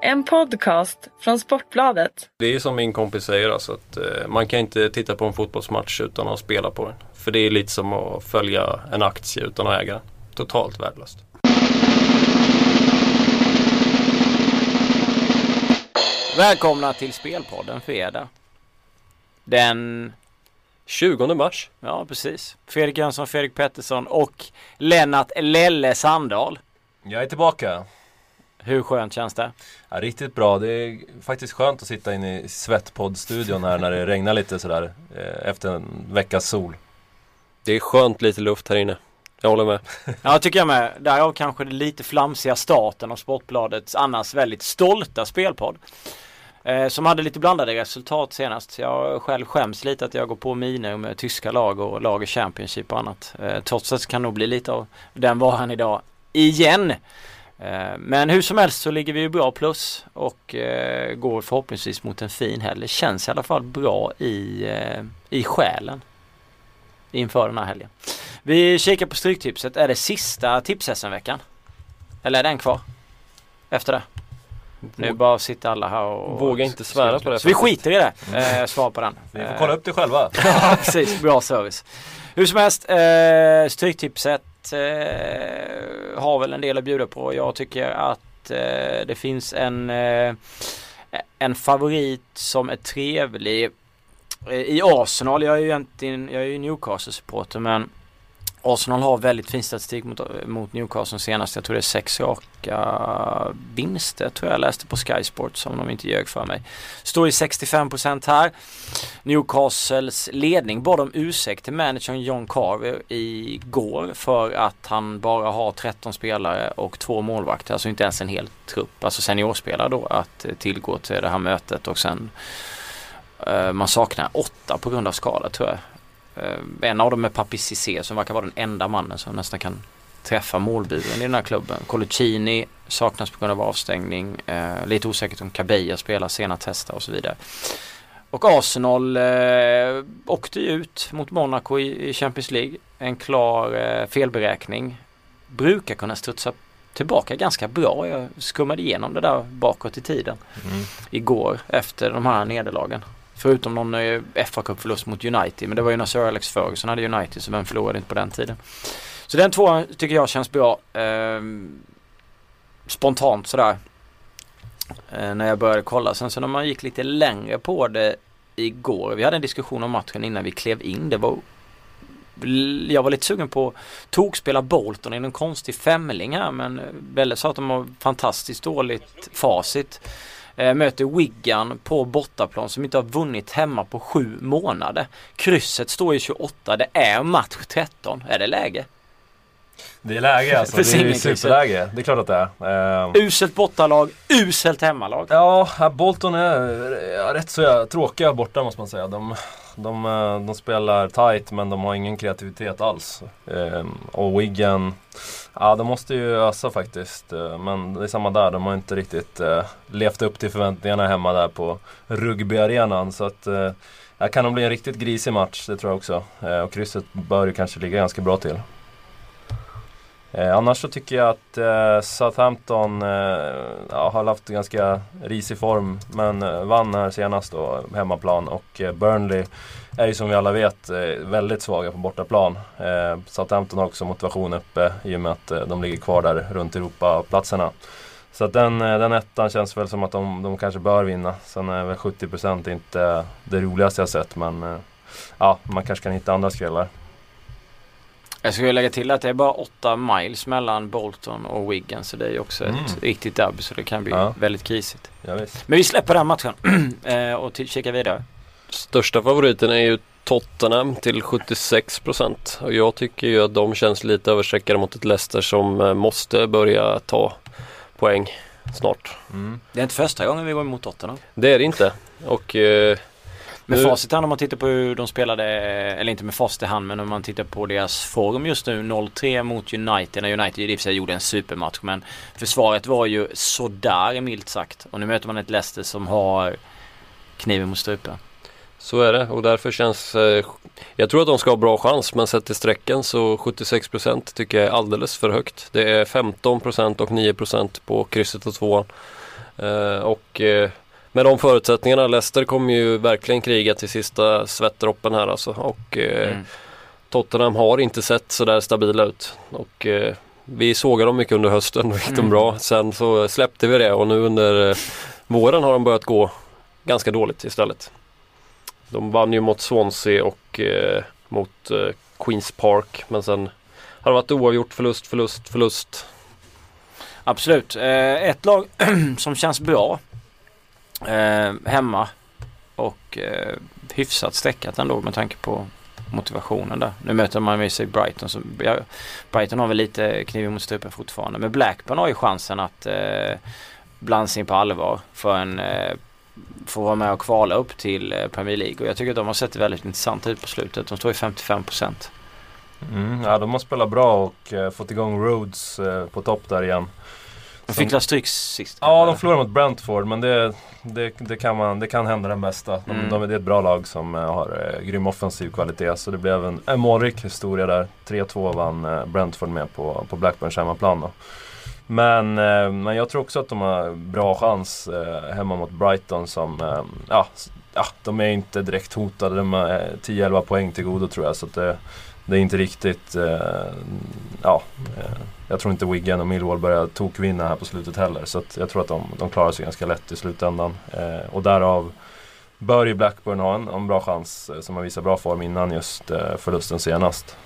En podcast från Sportbladet. Det är som min kompis säger alltså att eh, man kan inte titta på en fotbollsmatch utan att spela på den. För det är lite som att följa en aktie utan att äga den. Totalt värdelöst. Välkomna till Spelpodden fredag. Den, 20 mars. ja precis. Fredrik Jönsson, Fredrik Pettersson och Lennart Lelle Sandahl. Jag är tillbaka. Hur skönt känns det? Ja, riktigt bra. Det är faktiskt skönt att sitta inne i Svettpodd-studion här när det regnar lite sådär eh, efter en veckas sol. Det är skönt lite luft här inne. Jag håller med. Ja, tycker jag med. Därav kanske det lite flamsiga starten av Sportbladets annars väldigt stolta spelpodd. Eh, som hade lite blandade resultat senast. Jag själv skäms lite att jag går på miner med tyska lag och lag i Championship och annat. Eh, trots att det kan nog bli lite av den varan idag igen. Eh, men hur som helst så ligger vi ju bra plus och eh, går förhoppningsvis mot en fin helg. Det känns i alla fall bra i, eh, i själen inför den här helgen. Vi kikar på Stryktipset. Är det sista tips veckan Eller är den kvar? Efter det? Nu bara sitter alla här och... Våga inte svära på det. Så vi skiter i det. Eh, svar på den. Ni får kolla upp det själva. Ja, precis. Bra service. Hur som helst, eh, Stryktipset eh, har väl en del att bjuda på. Jag tycker att eh, det finns en, eh, en favorit som är trevlig. Eh, I Arsenal, jag är ju egentligen, jag är ju Newcastle-supporter men Arsenal har väldigt fin statistik mot, mot Newcastle senast. Jag tror det är sex raka vinster tror jag läste på Sky Sports om de inte ljög för mig. Står i 65% här. Newcastles ledning bad om ursäkt till managern John Carver igår för att han bara har 13 spelare och två målvakter. Alltså inte ens en hel trupp, alltså seniorspelare då att tillgå till det här mötet och sen eh, man saknar åtta på grund av skada tror jag. Eh, en av dem är Papi Cissé som verkar vara den enda mannen som nästan kan träffa målburen i den här klubben. Coloccini saknas på grund av avstängning. Eh, lite osäkert om Cabella spelar sena tester och så vidare. Och Arsenal eh, åkte ut mot Monaco i, i Champions League. En klar eh, felberäkning. Brukar kunna studsa tillbaka ganska bra. Jag skummade igenom det där bakåt i tiden. Mm. Igår efter de här nederlagen. Förutom någon eh, fa Cup-förlust mot United. Men det var ju när Sir Alex Ferguson hade United så vem förlorade inte på den tiden. Så den tvåan tycker jag känns bra. Eh, spontant sådär. Eh, när jag började kolla. Sen så när man gick lite längre på det igår. Vi hade en diskussion om matchen innan vi klev in. Det var jag var lite sugen på att tokspela Bolton i någon konstig femling här men eh, Belle sa att de har fantastiskt dåligt facit. Eh, möter Wigan på bortaplan som inte har vunnit hemma på sju månader. Krysset står i 28. Det är match 13. Är det läge? Det är läge alltså. Det är superläge. Det är klart att det är. Eh, Uselt bortalag, uselt hemmalag. Ja, Bolton är rätt så tråkiga borta måste man säga. De, de, eh, de spelar tight men de har ingen kreativitet alls. Eh, och Wigan, ja de måste ju ösa faktiskt. Eh, men det är samma där, de har inte riktigt eh, levt upp till förväntningarna hemma där på rugbyarenan. Så att eh, det kan nog bli en riktigt grisig match, det tror jag också. Eh, och krysset bör ju kanske ligga ganska bra till. Eh, annars så tycker jag att eh, Southampton eh, ja, har haft ganska risig form men eh, vann här senast då, hemmaplan och eh, Burnley är ju som vi alla vet eh, väldigt svaga på bortaplan. Eh, Southampton har också motivation uppe i och med att eh, de ligger kvar där runt Europaplatserna. Så att den, eh, den ettan känns väl som att de, de kanske bör vinna. Sen är väl 70% inte det roligaste jag sett men eh, ja, man kanske kan hitta andra skrällar. Jag skulle lägga till att det är bara 8 miles mellan Bolton och Wigan så det är ju också ett Mm. riktigt derby så det kan bli Ja. väldigt krisigt. Ja, visst. Men vi släpper den matchen eh, och till, kikar vidare. Största favoriten är ju Tottenham till 76% och jag tycker ju att de känns lite överstreckade mot ett Leicester som eh, måste börja ta poäng snart. Mm. Det är inte första gången vi går emot Tottenham. Det är det inte. Och eh, Med facit hand om man tittar på hur de spelade, eller inte med facit i hand men om man tittar på deras form just nu 0-3 mot United. När United i och för sig gjorde en supermatch men försvaret var ju sådär milt sagt. Och nu möter man ett Leicester som har kniven mot strupen. Så är det och därför känns eh, Jag tror att de ska ha bra chans men sett till strecken så 76% tycker jag är alldeles för högt. Det är 15% och 9% på krysset och tvåan. Eh, och eh, med de förutsättningarna, Leicester kommer ju verkligen kriga till sista svettdroppen här alltså. Och eh, Mm. Tottenham har inte sett sådär stabila ut. Och eh, vi sågade dem mycket under hösten och gick de Mm. bra. Sen så släppte vi det och nu under eh, våren har de börjat gå ganska dåligt istället. De vann ju mot Swansea och eh, mot eh, Queens Park men sen har det varit oavgjort, förlust, förlust, förlust. Absolut. Eh, ett lag som känns bra eh, hemma och eh, hyfsat steckat ändå med tanke på motivationen där. Nu möter man med sig Brighton. Så, ja, Brighton har väl lite kniv mot strupen fortfarande. Men Blackburn har ju chansen att eh, blanda sig in på allvar för en eh, få vara med och kvala upp till eh, Premier League. Och jag tycker att de har sett väldigt intressant ut på slutet. De står i 55 procent. Mm, ja, de har spelat bra och eh, fått igång Rhodes eh, på topp där igen. De fick la stryk sist. Ja, de förlorade mot Brentford men det, det, det, kan, man, det kan hända den bästa. De, Mm. de, det är ett bra lag som eh, har eh, grym offensiv kvalitet. Så det blev en, en målrik historia där. 3-2 vann eh, Brentford med på, på Blackburns hemmaplan då. Men, eh, men jag tror också att de har bra chans hemma mot Brighton som, ja, ja, de är inte direkt hotade. De har eh, 10-11 poäng till godo tror jag. Så det, det är inte riktigt, ja, jag tror inte Wigan och Millwall börjar tokvinna här på slutet heller. Så jag tror att de, de klarar sig ganska lätt i slutändan. Eh, och därav bör ju Blackburn ha en, en bra chans eh, som har visat bra form innan just eh, förlusten senast.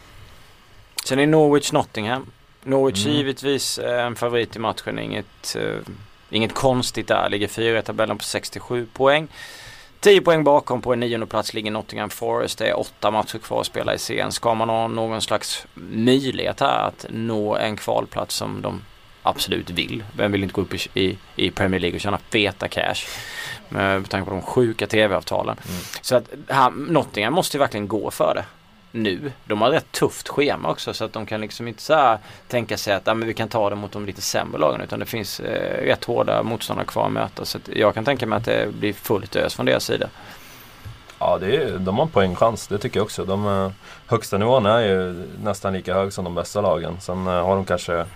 Sen är Norwich Nottingham. Norwich Mm. givetvis eh, en favorit i matchen. Inget, eh, inget konstigt där. Ligger fyra i tabellen på 67 poäng. 10 poäng bakom på en nionde plats ligger Nottingham Forest. Det är åtta matcher kvar att spela i serien. Ska man ha någon slags möjlighet här att nå en kvalplats som de absolut vill. Vem vill inte gå upp i, i, Premier League och tjäna feta cash? Med tanke på de sjuka tv-avtalen. Mm. Så att här, Nottingham måste ju verkligen gå för det nu. De har rätt tufft schema också så att de kan liksom inte så här tänka sig att ah, men vi kan ta det mot de lite sämre lagen utan det finns eh, rätt hårda motståndare kvar att möta. Så att jag kan tänka mig att det blir fullt ös från deras sida. Ja, det är, de har en poängchans, det tycker jag också. De, eh, högsta nivån är ju nästan lika hög som de bästa lagen. Sen eh, har de kanske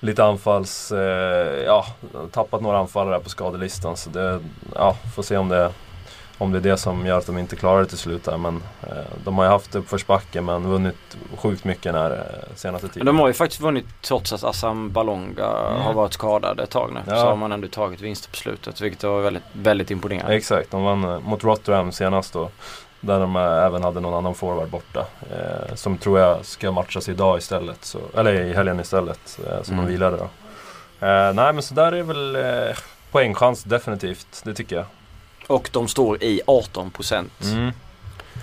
lite anfalls... Eh, ja, tappat några anfallare på skadelistan. Så det, ja, får se om det, om det är det som gör att de inte klarar det till slut här. Men eh, de har ju haft uppförsbacke men vunnit sjukt mycket den här eh, senaste tiden. de har ju faktiskt vunnit trots att Assam Balonga Mm. har varit skadad ett tag nu. Ja. Så har man ändå tagit vinster på slutet vilket var väldigt, väldigt imponerande. Exakt, de vann eh, mot Rotterdam senast då. Där de eh, även hade någon annan forward borta. Eh, som tror jag ska matchas idag istället. Så, eller i helgen istället. Som Mm. de vilade då. Nej men så där är väl poängchans definitivt. Det tycker jag. Och de står i 18 procent. Mm.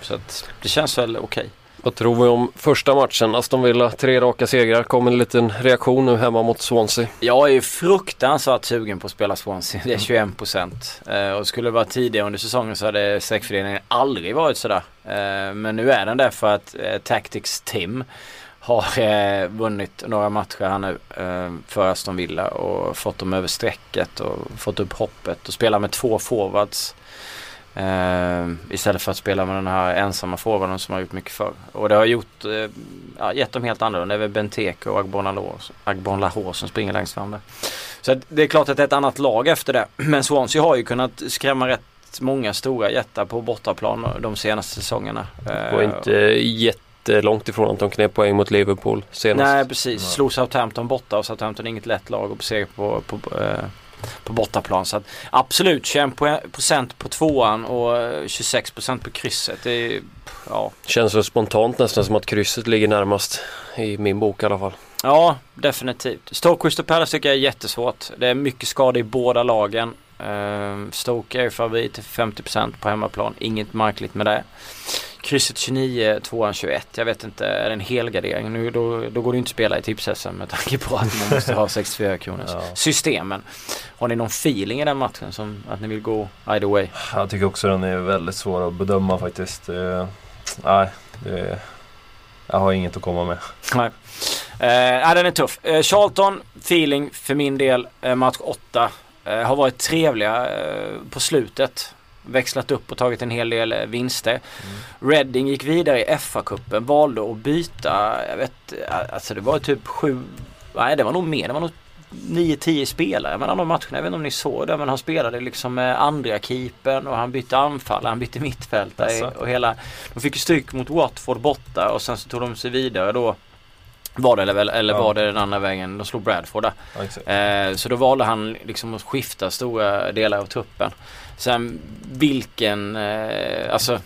Så att det känns väl okej. Vad tror vi om första matchen? Aston Villa, tre raka segrar. Kom en liten reaktion nu hemma mot Swansea. Jag är ju fruktansvärt sugen på att spela Swansea. Det är 21 procent. Eh, och skulle det vara tidigare under säsongen så hade streckfördelningen aldrig varit sådär. Eh, men nu är den där för att eh, Tactics Tim har eh, vunnit några matcher här nu eh, för Aston Villa och fått dem över strecket och fått upp hoppet och spelar med två forwards. Eh, istället för att spela med den här ensamma forwarden som har gjort mycket förr. Och det har gjort, eh, ja, gett dem helt annorlunda. Det är väl Benteke och Agbon Lahore- som springer längst fram där. Så det är klart att det är ett annat lag efter det. Men Swansea har ju kunnat skrämma rätt många stora jättar på bortaplan de senaste säsongerna. Eh, Och inte jättelångt ifrån att de knep poäng mot Liverpool senast. Nej precis, slog Southampton borta och Southampton är inget lätt lag att besegra på, på, eh, på bortaplan. Så att, absolut 21% på tvåan och eh, 26% på krysset. Det är, ja, Känns så spontant nästan som att krysset ligger närmast. I min bok i alla fall. ja, definitivt. Stoke Crystal Palace tycker jag är jättesvårt. Det är mycket skador i båda lagen. Eh, Stoke är favorit till 50% på hemmaplan. Inget märkligt med det. Krysset 29, tvåan 21. Jag vet inte, är det en helgardering? Nu, då, då går det inte att spela i tips med tanke på att man måste ha 64 kronors Ja. systemen. Har ni någon feeling i den matchen som att ni vill gå either way? Jag tycker också den är väldigt svår att bedöma faktiskt. Eh, nej, det, jag har inget att komma med. Nej. Eh, den är tuff. Eh, Charlton, feeling för min del, eh, match 8. Eh, har varit trevliga eh, på slutet. Växlat upp och tagit en hel del eh, vinster. Reading gick vidare i FA-cupen, valde att byta, jag vet, alltså det var typ sju, nej det var nog mer, det var nog 9-10 spelare mellan de matcherna. Jag vet inte om ni såg det men han spelade liksom andra keepern och han bytte anfall, han bytte mittfältare Jaså. och hela De fick ju stryk mot Watford borta och sen så tog de sig vidare då var det eller, eller Ja. var det den andra vägen? De slog Bradford där. Ja, exakt. Eh, så då valde han liksom att skifta stora delar av truppen. Sen vilken, eh, alltså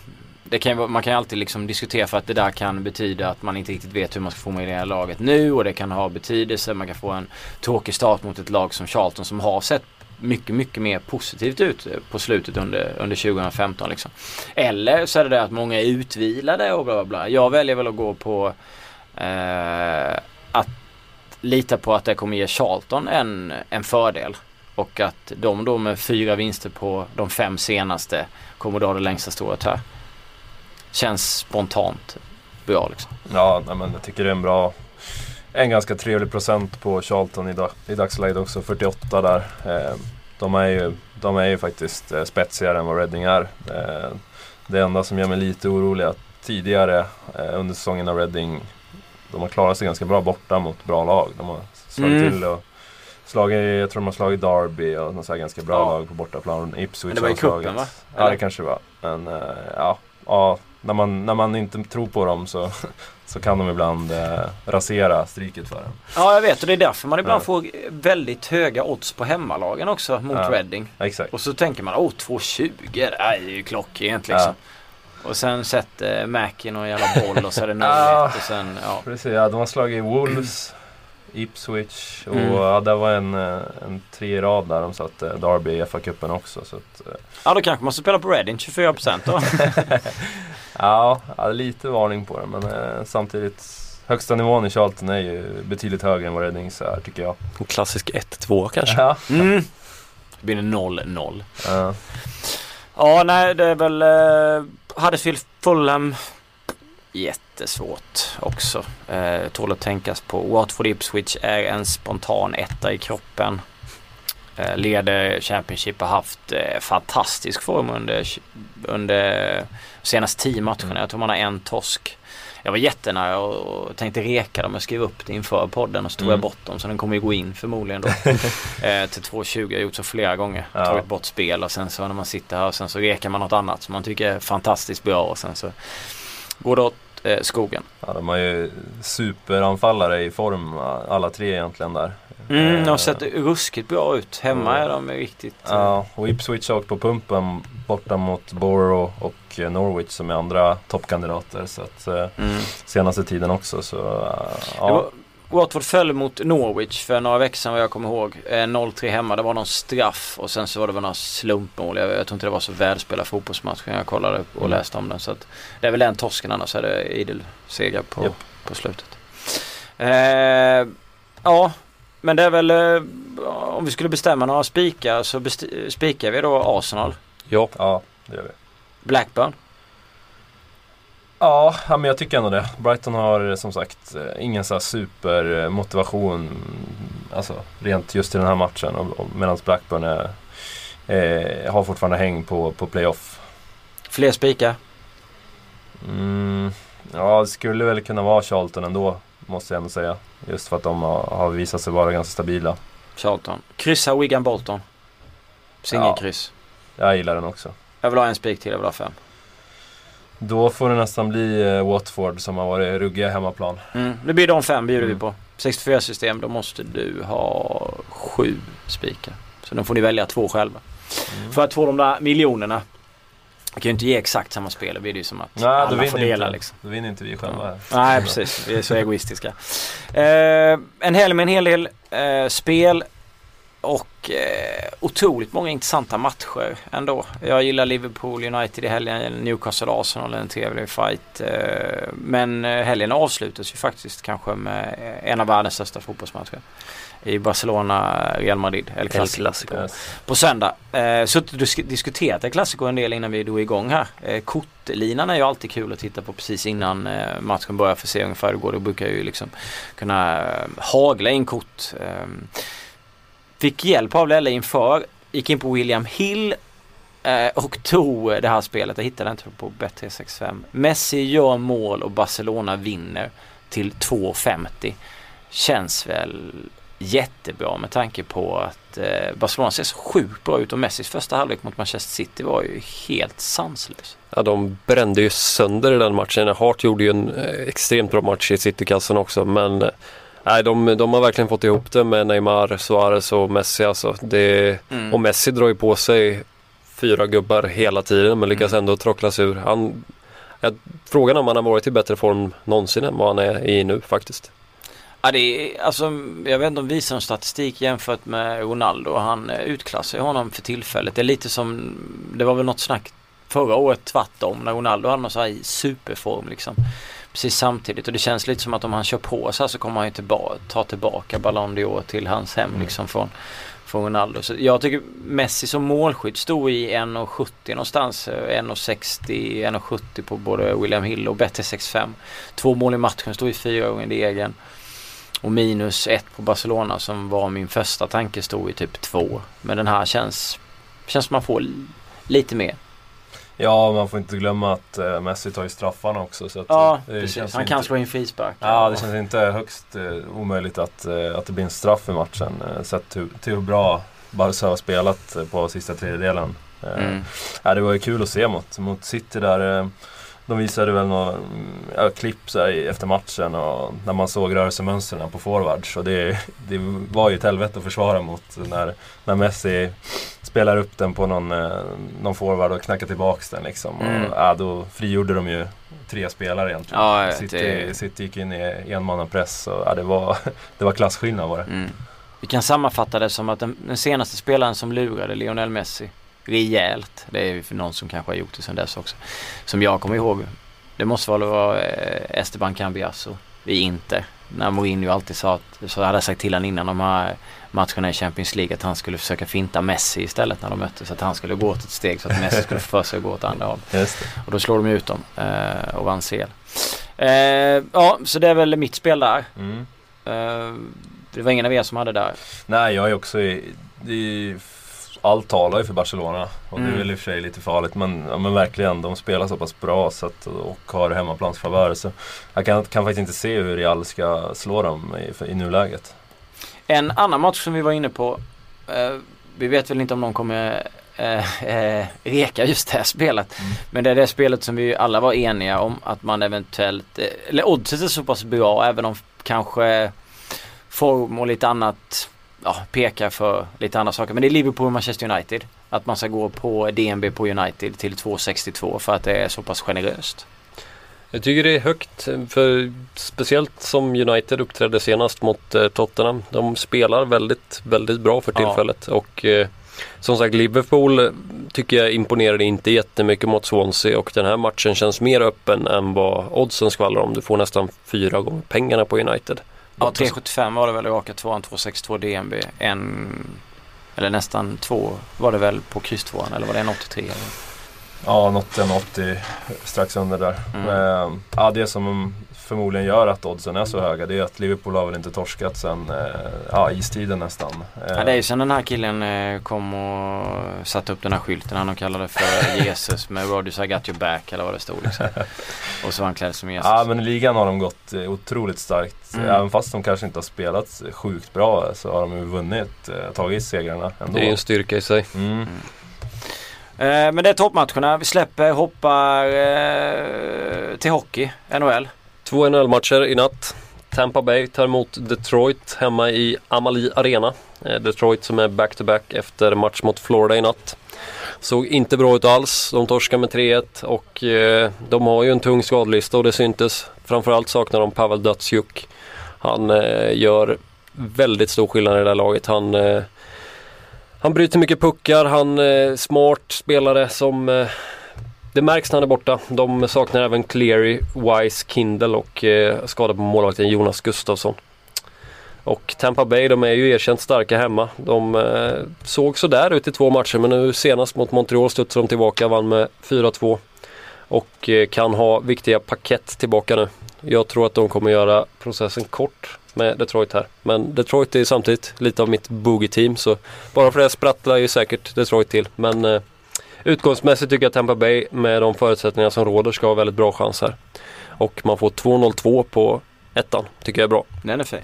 kan man kan ju alltid liksom diskutera för att det där kan betyda att man inte riktigt vet hur man ska formulera laget nu och det kan ha betydelse. Man kan få en tråkig start mot ett lag som Charlton som har sett mycket, mycket mer positivt ut på slutet under, under 2015 liksom. Eller så är det det att många är utvilade och bla bla bla. Jag väljer väl att gå på eh, att lita på att det kommer ge Charlton en, en fördel. Och att de då med fyra vinster på de fem senaste kommer då ha det längsta strået här. Känns spontant bra liksom. Ja, nej, men jag tycker det är en bra En ganska trevlig procent på Charlton i, dag, i dagsläget också, 48 där. Eh, de, är ju, de är ju faktiskt eh, spetsigare än vad Reading är. Eh, det enda som gör mig lite orolig är att tidigare eh, under säsongen av Reading de har klarat sig ganska bra borta mot bra lag. De har slagit Mm. till och slagit, jag tror de har slagit Derby och något så ganska bra Ja. lag på bortaplan. Ipswich Men det var i cupen, va? Ja Eller? det kanske var. Men eh, ja, ja när, man, när man inte tror på dem så, så kan de ibland eh, rasera stryket för en. Ja jag vet och det är därför man ibland Ja. får väldigt höga odds på hemmalagen också mot Ja. Reading. Ja, exakt. Och så tänker man åh 2,20 det är ju klockrent liksom. Och sen sätter och en jävla boll och så är det 0-1 Ja. och sen ja. Precis, ja, de har slagit Wolves, Ipswich och Mm. ja, det var en, eh, en tre rad där de satte Derby i FA-cupen också. Så att, eh, Ja då kanske man ska spela på Reading 24% då. ja, lite varning på det men eh, samtidigt högsta nivån i Charlton är ju betydligt högre än vad Readings är tycker jag. En klassisk 1-2 kanske. Ja, Mm. Det blir en 0-0. ja. Ja, nej det är väl eh, Huddersfield Fulham Jättesvårt också. Eh, tål att tänkas på. Watford Ipswich är en spontan etta i kroppen. Eh, leder Championship har haft eh, fantastisk form under, under senaste tio matcherna. Jag tror man har en torsk. Jag var jättenära och, och tänkte reka dem och skriva upp det inför podden och så tog Mm. jag bort dem så den kommer ju gå in förmodligen då. eh, till 2.20. Jag har gjort så flera gånger. Ja. Tagit bort spel och sen så när man sitter här och sen så rekar man något annat som man tycker är fantastiskt bra och sen så går det åt eh, skogen. ja, de har ju superanfallare i form alla tre egentligen där. Mm, de har Eh, sett ruskigt bra ut. Hemma Mm. är de riktigt... eh, Ja, och Ipswich har åkt på pumpen borta mot Borough och eh, Norwich som är andra toppkandidater. Så att, eh, Mm. senaste tiden också så eh, ja. Watford föll mot Norwich för några veckor sedan vad jag kommer ihåg. Eh, 0-3 hemma. Det var någon straff och sen så var det väl några slumpmål. Jag, jag tror inte det var så välspelad fotbollsmatch när jag kollade och Mm. läste om den. Så att det är väl den torsken annars är det idel seger på, Japp. på slutet. Eh, ja, men det är väl eh, om vi skulle bestämma några spikar så spikar vi då Arsenal, Ja, ja, det gör vi. Blackburn. Ja, men jag tycker ändå det. Brighton har eh, som sagt eh, ingen så här supermotivation alltså, rent just i den här matchen. Medan Blackburn är, eh, har fortfarande häng på, på playoff. Fler spikar. Mm, ja, det skulle väl kunna vara Charlton ändå, måste jag ändå säga. Just för att de har, visat sig vara ganska stabila. Charlton. Kryssa Wigan Bolton. Singelkryss. Jag gillar den också. Jag vill ha en spik till, jag vill ha fem. Då får det nästan bli eh, Watford som har varit ruggiga hemmaplan. Mm. Det blir de fem bjuder Mm. vi på. 64 system, då måste du ha sju spikar. Så då får ni välja två själva. Mm. För att få de där miljonerna. Jag kan ju inte ge exakt samma spel, det blir det ju som att Nej, då alla får dela inte, liksom. då vinner inte vi själva. här. Nej precis, vi är så egoistiska. Eh, en helg med en hel del eh, spel och eh, otroligt många intressanta matcher ändå. Jag gillar Liverpool United i helgen, Newcastle Arsenal, en trevlig fight. Eh, men eh, helgen avslutas ju faktiskt kanske med eh, en av världens största fotbollsmatcher. I Barcelona, Real Madrid, El El Clasico. Clasico. Yes. På söndag. Eh, suttit och disk- diskuterat El Clasico en del innan vi drog igång här. Eh, kortlinan är ju alltid kul att titta på precis innan eh, matchen börjar för att se ungefär hur det går. Då brukar jag ju liksom kunna eh, hagla in kort. Eh, fick hjälp av Lelle inför. Gick in på William Hill eh, och tog det här spelet. Jag hittade inte på Bet365. Messi gör mål och Barcelona vinner till 2,50. Känns väl jättebra med tanke på att eh, Barcelona ser så sjukt bra ut och Messis första halvlek mot Manchester City var ju helt sanslös. Ja, de brände ju sönder i den matchen. Hart gjorde ju en eh, extremt bra match i Citykassen också men eh, Nej, de, de har verkligen fått ihop det med Neymar, Suarez och Messi. Alltså. Det, Mm. Och Messi drar ju på sig fyra gubbar hela tiden men lyckas Mm. ändå trockla sig ur. Han, jag, frågan om han har varit i bättre form någonsin än vad han är i nu faktiskt. Ja, det är, alltså, jag vet inte om vi någon statistik jämfört med Ronaldo. Han eh, utklassar honom för tillfället. Det är lite som, det var väl något snack förra året tvärtom när Ronaldo hade någon så här i superform liksom. Precis samtidigt och det känns lite som att om han kör på så här så kommer han ju tillbaka, ta tillbaka Ballon d'Or till hans hem Mm. liksom från, från Ronaldo. Så jag tycker Messi som målskytt stod i 1,70 någonstans. eh, 1,60, 1,70 på både William Hill och bättre 6,5. Två mål i matchen, stod i fyra gånger i egen. Och minus ett på Barcelona som var min första tanke stod i typ två. Men den här känns, känns som man får li- lite mer. Ja, man får inte glömma att eh, Messi tar ju straffarna också. Så Ja, eh, precis. Han inte- kan slå in frispark. Ja, det känns inte högst eh, omöjligt att, eh, att det blir en straff i matchen. Eh, sett till, till hur bra Barca har spelat eh, på sista tredjedelen. Eh, Mm. ja, det var ju kul att se mot, mot City där. De visade väl några ja, klipp så här, efter matchen och när man såg rörelsemönstren på forwards. Och det, det var ju ett helvete att försvara mot när, när Messi spelar upp den på någon, eh, någon forward och knackar tillbaks den liksom. Mm. Och, ja, då frigjorde de ju tre spelare egentligen. Ja, City, det- City gick in i enmannapress och ja, det, var, det var klasskillnad var det. Mm. Vi kan sammanfatta det som att den, den senaste spelaren som lurade Lionel Messi rejält. Det är för någon som kanske har gjort det sedan dess också. Som jag kommer ihåg. Det måste vara eh, Esteban Cambiasso i Inter. När Mourinho alltid sa att, så hade jag sagt till honom innan de här matcherna i Champions League att han skulle försöka finta Messi istället när de möttes. Att han skulle gå åt ett steg så att Messi skulle få för sig att gå åt andra håll. Just det. Och då slår de ut dem eh, och vann CL. Eh, ja, så det är väl mitt spel där. Mm. Eh, det var ingen av er som hade där. Nej, jag är också i, i allt talar ju för Barcelona och det Mm. är väl i och för sig lite farligt men, ja, men verkligen, de spelar så pass bra så att, och har hemmaplansfavör så jag kan, kan faktiskt inte se hur Real ska slå dem i, i nuläget. En annan match som vi var inne på. Eh, vi vet väl inte om de kommer eh, eh, reka just det här spelet. Mm. Men det är det spelet som vi alla var eniga om att man eventuellt, eh, eller oddset är så pass bra även om kanske form och lite annat ja, pekar för lite andra saker. Men det är Liverpool och Manchester United. Att man ska gå på DNB på United till 2,62 för att det är så pass generöst. Jag tycker det är högt för speciellt som United uppträdde senast mot eh, Tottenham. De spelar väldigt, väldigt bra för Ja. tillfället och eh, som sagt Liverpool eh, tycker jag imponerade inte jättemycket mot Swansea och den här matchen känns mer öppen än vad oddsen skvallrar om. Du får nästan fyra gånger pengarna på United. Ja, 3,75 var det väl raka tvåan, 2,62 DNB. En, eller nästan två var det väl på kryss tvåan eller var det en 83? Eller? Ja, något en 80 strax under där. Mm. Eh, ja, det som förmodligen gör att oddsen är så höga det är att Liverpool har väl inte torskat sen eh, ja, istiden nästan. Eh, Ja, det är ju sen den här killen eh, kom och satte upp den här skylten han kallade för Jesus med Rodgers I got your back eller vad det stod liksom. Och så var han klädd som Jesus. Ja men i ligan har de gått otroligt starkt. Mm. Även fast de kanske inte har spelat sjukt bra så har de ju vunnit, tagit segrarna ändå. Det är ju en styrka i sig. Mm. Eh, men det är toppmatcherna. Vi släpper, hoppar eh, till hockey, NHL. Två NHL-matcher i natt. Tampa Bay tar emot Detroit hemma i Amalie Arena. Eh, Detroit som är back-to-back efter match mot Florida i natt. Såg inte bra ut alls. De torskar med 3-1 och eh, de har ju en tung skadelista och det syntes. Framförallt saknar de Pavel Datsjuk. Han eh, gör väldigt stor skillnad i det här laget. Han, eh, han bryter mycket puckar, han är smart spelare som eh, det märks när han är borta. De saknar även Cleary, Wise, Kindle och eh, skada på målvakten Jonas Gustafsson. Och Tampa Bay de är ju erkänt starka hemma. De eh, såg sådär ut i två matcher men nu senast mot Montreal studsade de tillbaka vann med 4-2. Och eh, kan ha viktiga paket tillbaka nu. Jag tror att de kommer göra processen kort med Detroit här. Men Detroit är ju samtidigt lite av mitt boogie-team så bara för det sprattlar ju säkert Detroit till. Men eh, Utgångsmässigt tycker jag Tampa Bay med de förutsättningar som råder ska ha väldigt bra chans här. Och man får 2-0-2 på ettan. Tycker jag är bra. Den är fin.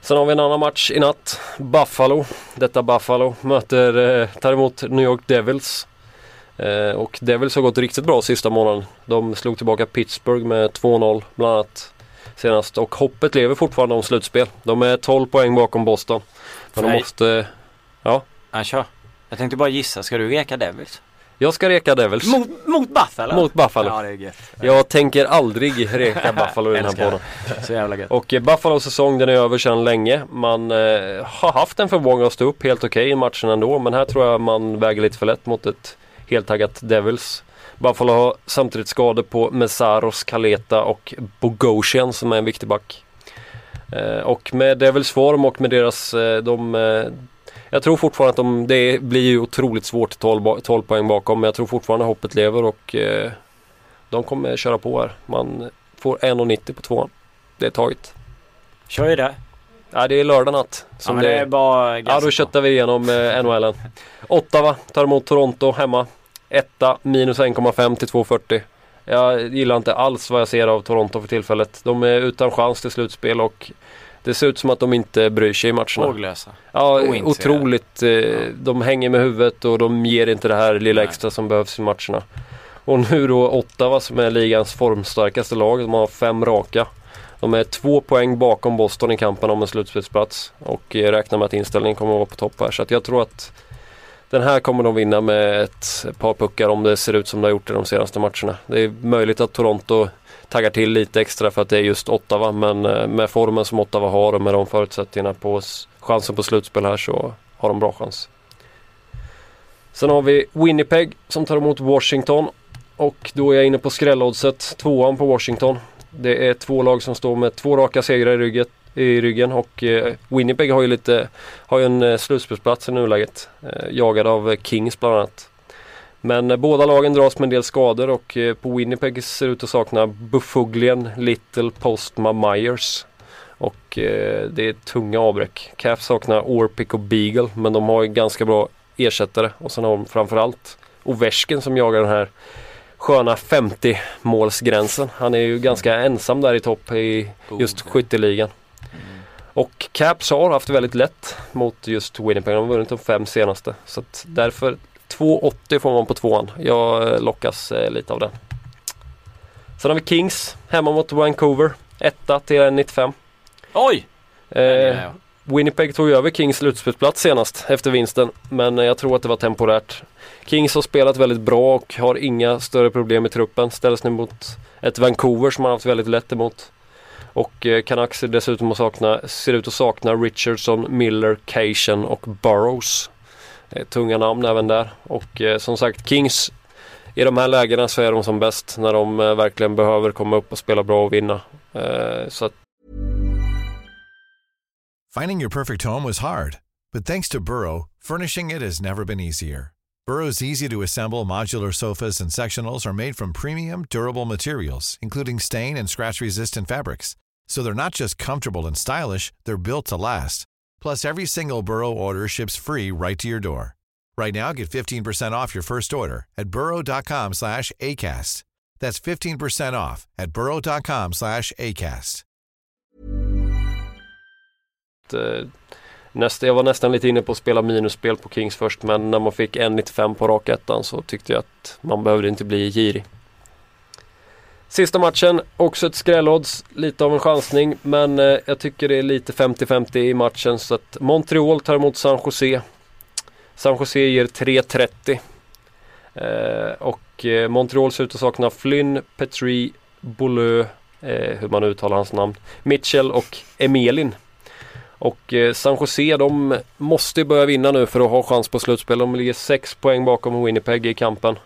Sen har vi en annan match i natt. Buffalo. Detta Buffalo möter, eh, tar emot New York Devils. Eh, och Devils har gått riktigt bra sista månaden. De slog tillbaka Pittsburgh med 2-0 bland annat senast. Och hoppet lever fortfarande om slutspel. De är 12 poäng bakom Boston. Men de Nej. måste... Ja. Ja, kör. Jag tänkte bara gissa, ska du reka Devils? Jag ska reka Devils. Mot, mot Buffalo? Mot Buffalo. Ja, det är gött. Jag tänker aldrig reka Buffalo i den här podden. Så jävla gött. Och eh, Buffalos säsong den är över sedan länge. Man eh, har haft en förmåga att stå upp helt okej i matchen ändå. Men här tror jag man väger lite för lätt mot ett heltaggat Devils. Buffalo har samtidigt skador på Messaros, Kaleta och Bogosian som är en viktig back. Eh, och med Devils form och med deras, eh, de, eh, jag tror fortfarande att de, det blir ju otroligt svårt 12, ba- 12 poäng bakom. Men jag tror fortfarande hoppet lever och eh, de kommer köra på här. Man får 1,90 på tvåan. Det är taget. Kör ju det. Ja, det är lördag natt. Ja, Som men det är bara ja, då köttar vi igenom eh, NHLen. Ottawa tar emot Toronto hemma. Etta minus 1,5 till 2,40. Jag gillar inte alls vad jag ser av Toronto för tillfället. De är utan chans till slutspel och det ser ut som att de inte bryr sig i matcherna. Håglösa. Ja, otroligt. Eh, De hänger med huvudet och de ger inte det här lilla Nej. extra som behövs i matcherna. Och nu då Ottawa som är ligans formstarkaste lag. De har fem raka. De är två poäng bakom Boston i kampen om en slutspelsplats. Och eh, räknar med att inställningen kommer att vara på topp här. Så jag tror att den här kommer de vinna med ett par puckar om det ser ut som det har gjort i de senaste matcherna. Det är möjligt att Toronto taggar till lite extra för att det är just Ottawa. Men eh, med formen som Ottawa har och med de förutsättningarna på chansen på slutspel här så har de bra chans. Sen har vi Winnipeg som tar emot Washington. Och då är jag inne på skrälloddset, tvåan på Washington. Det är två lag som står med två raka segrar i ryggen. I ryggen och eh, Winnipeg har ju lite har ju en eh, slutspelsplats i nuläget. Jagad av Kings bland annat. Men eh, båda lagen dras med en del skador och eh, på Winnipeg ser ut att sakna Bufuglien, Little, Postma, Myers. Och eh, det är tunga avbräck. Caps saknar Orpik och Beagle men de har ju ganska bra ersättare. Och sen har de framförallt Ovechkin som jagar den här sköna 50 målsgränsen. Han är ju ganska ensam där i topp i just skytteligan. Och Caps har haft väldigt lätt mot just Winnipeg. De har vunnit de fem senaste. Så därför 2,80 får man på tvåan. Jag eh, lockas eh, lite av den. Sen har vi Kings hemma mot Vancouver. Etta till 1,95. Oj! Eh, Ja, ja. Winnipeg tog över Kings slutspelsplats senast efter vinsten. Men eh, jag tror att det var temporärt. Kings har spelat väldigt bra och har inga större problem i truppen. Ställs nu mot ett Vancouver som har haft väldigt lätt emot. Och Canucks dessutom att sakna, ser ut att sakna Richardson, Miller, Cation och Burrows. Eh, tunga namn även där. Och eh, som sagt Kings i de här lägena så är de som bäst när de eh, verkligen behöver komma upp och spela bra och vinna. Så att Finding your perfect home was hard, but thanks to Burrow, furnishing it has never been easier. Burrow's easy to assemble modular sofas and sectionals are made from premium, durable materials, including stain and scratch resistant fabrics. So they're not just comfortable and stylish, they're built to last. Plus, every single Burrow order ships free right to your door. Right now, get 15% off your first order at burrow.com slash ACAST. That's 15% off at burrow.com slash ACAST. Eh, nästa, jag var nästan lite inne på att spela minusspel på Kings först men när man fick 1,95 på rakettan så tyckte jag att man behövde inte bli girig. Sista matchen, också ett skrällodds, lite av en chansning men eh, jag tycker det är lite 50-50 i matchen så att Montreal tar emot San Jose. San Jose ger 3,30. Eh, och eh, Montreal ser ut att sakna Flynn, Petri, Beaulieu, eh, hur man uttalar hans namn, Mitchell och Emelin. Och eh, San Jose de måste ju börja vinna nu för att ha chans på slutspel. De ligger 6 poäng bakom Winnipeg i kampen.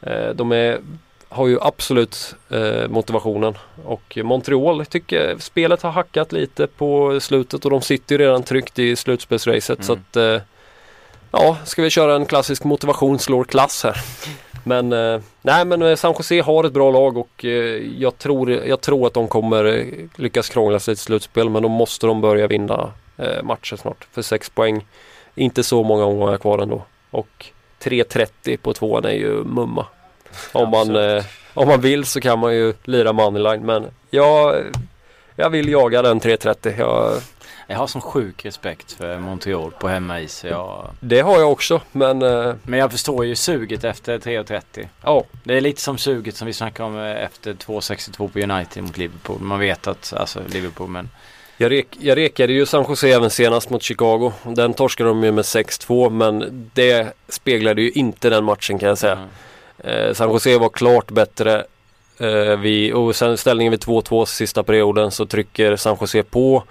Eh, de är, har ju absolut eh, motivationen. Och Montreal tycker spelet har hackat lite på slutet och de sitter ju redan tryggt i slutspelsracet. Mm. Så att eh, ja, ska vi köra en klassisk motivation slår klass här. Men eh, nej men eh, San Jose har ett bra lag och eh, jag, tror, jag tror att de kommer eh, lyckas krångla sig till slutspel men då måste de börja vinna matcher snart. För 6 poäng, inte så många omgångar kvar ändå. Och 3.30 på tvåan är ju mumma. Om man, eh, om man vill så kan man ju lira moneyline men jag, jag vill jaga den 3.30. Jag, Jag har sån sjuk respekt för Montreal på hemmais. Jag... Det har jag också men eh, Men jag förstår ju suget efter 3.30. ja, Det är lite som suget som vi snackade om eh, efter 2.62 på United mot Liverpool. Man vet att, alltså Liverpool men jag, rek, jag rekade ju San Jose även senast mot Chicago. Den torskade de ju med 6-2 men det speglade ju inte den matchen kan jag säga. Mm. Eh, San Jose var klart bättre. Eh, vi, och sen ställningen vid 2-2 sista perioden så trycker San Jose på.